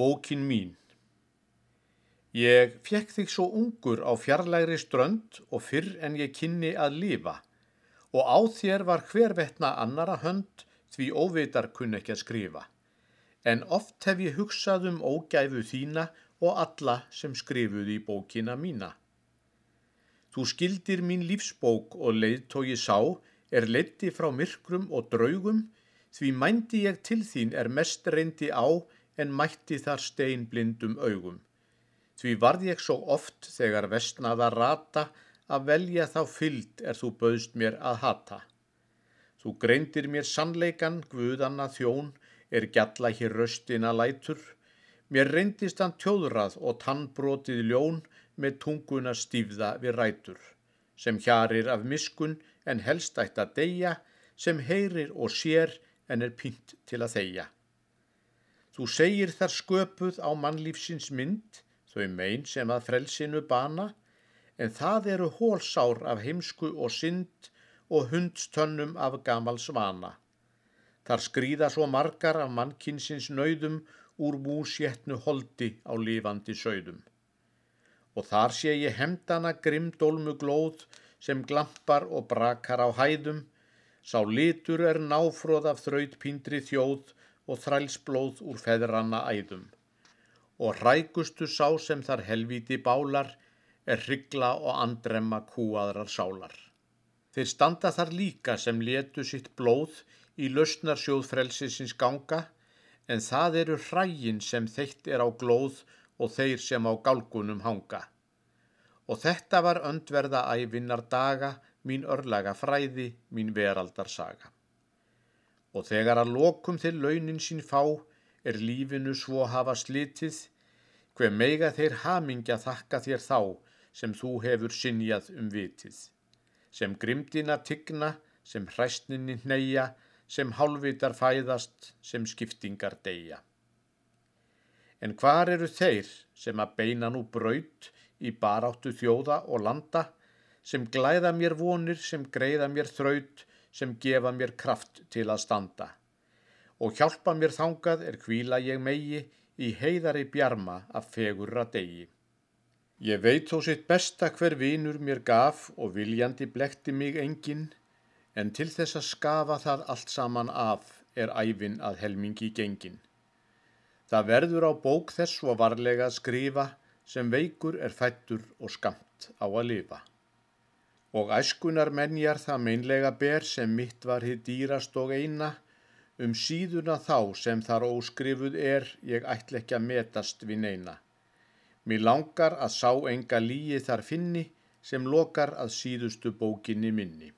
Bókin mín Ég fekk þig svo ungur á fjarlægri strönd og fyrr en ég kynni að lifa og á þér var hver vettna annara hönd því óvitar kunn ekki að skrifa. En oft hef ég hugsað um ógæfu þína og alla sem skrifuði í bókina mína. Þú skildir mín lífsbók og leiðtói sá er leiti frá myrkrum og draugum því mændi ég til þín er mest reyndi á en mætti þar stein blindum augum. Því varð ég svo oft þegar vestnaða rata að velja þá fyllt er þú bauðst mér að hata. Þú greindir mér sannleikan, guðanna þjón, er gjalla hér röstina lætur. Mér reyndist hann tjóðrað og tannbrotið ljón með tunguna stífða við rætur. Sem hjarir af miskun en helst ætt að deyja, sem heyrir og sér en er pynt til að þeia. Þú segir þar sköpuð á mannlífsins mynd, þau mein sem að frelsinu bana, en það eru hólsár af heimsku og synd og hundstönnum af gamal svana. Þar skrýða svo margar af mannkinsins nöyðum úr músjetnu holdi á lifandi sögðum. Og þar sé ég hemdana grimdólmu glóð sem glampar og brakar á hæðum, sá litur er náfróð af þraut pindri þjóð og þrælsblóð úr feðranna æðum. Og hrækustu sá sem þar helviti bálar er hrygla og andremma kúaðrar sálar. Þeir standa þar líka sem letu sitt blóð í lausnarsjóð frelsisins ganga, en það eru hrægin sem þeitt er á glóð og þeir sem á gálgunum hanga. Og þetta var öndverða ævinnar daga, mín örlaga fræði, mín veraldarsaga. Og þegar að lokum til launin sín fá, er lífinu svo hafa slitið, hver meiga þeir hamingja þakka þér þá, sem þú hefur sinjað um vitið, sem grimdina tigna, sem hræstninni hneyja, sem hálfitar fæðast, sem skiptingar deyja. En hvar eru þeir sem að beina nú braut í baráttu þjóða og landa, sem glæða mér vonir, sem greiða mér þraut, sem gefa mér kraft til að standa. Og hjálpa mér þangað er hvíla ég megi í heiðari bjarma af fegurra degi. Ég veit þó sitt besta hver vinur mér gaf og viljandi blekti mig engin, en til þess að skafa það allt saman af er æfin að helmingi gengin. Það verður á bók þess svo varlega að skrifa sem veikur er fættur og skamt á að lifa. Og æskunar menjar það meinlega ber sem mitt var hitt dýrast og eina, um síðuna þá sem þar óskrifuð er ég ætl ekki að metast við neina. Mér langar að sá enga líi þar finni sem lokar að síðustu bókinni minni.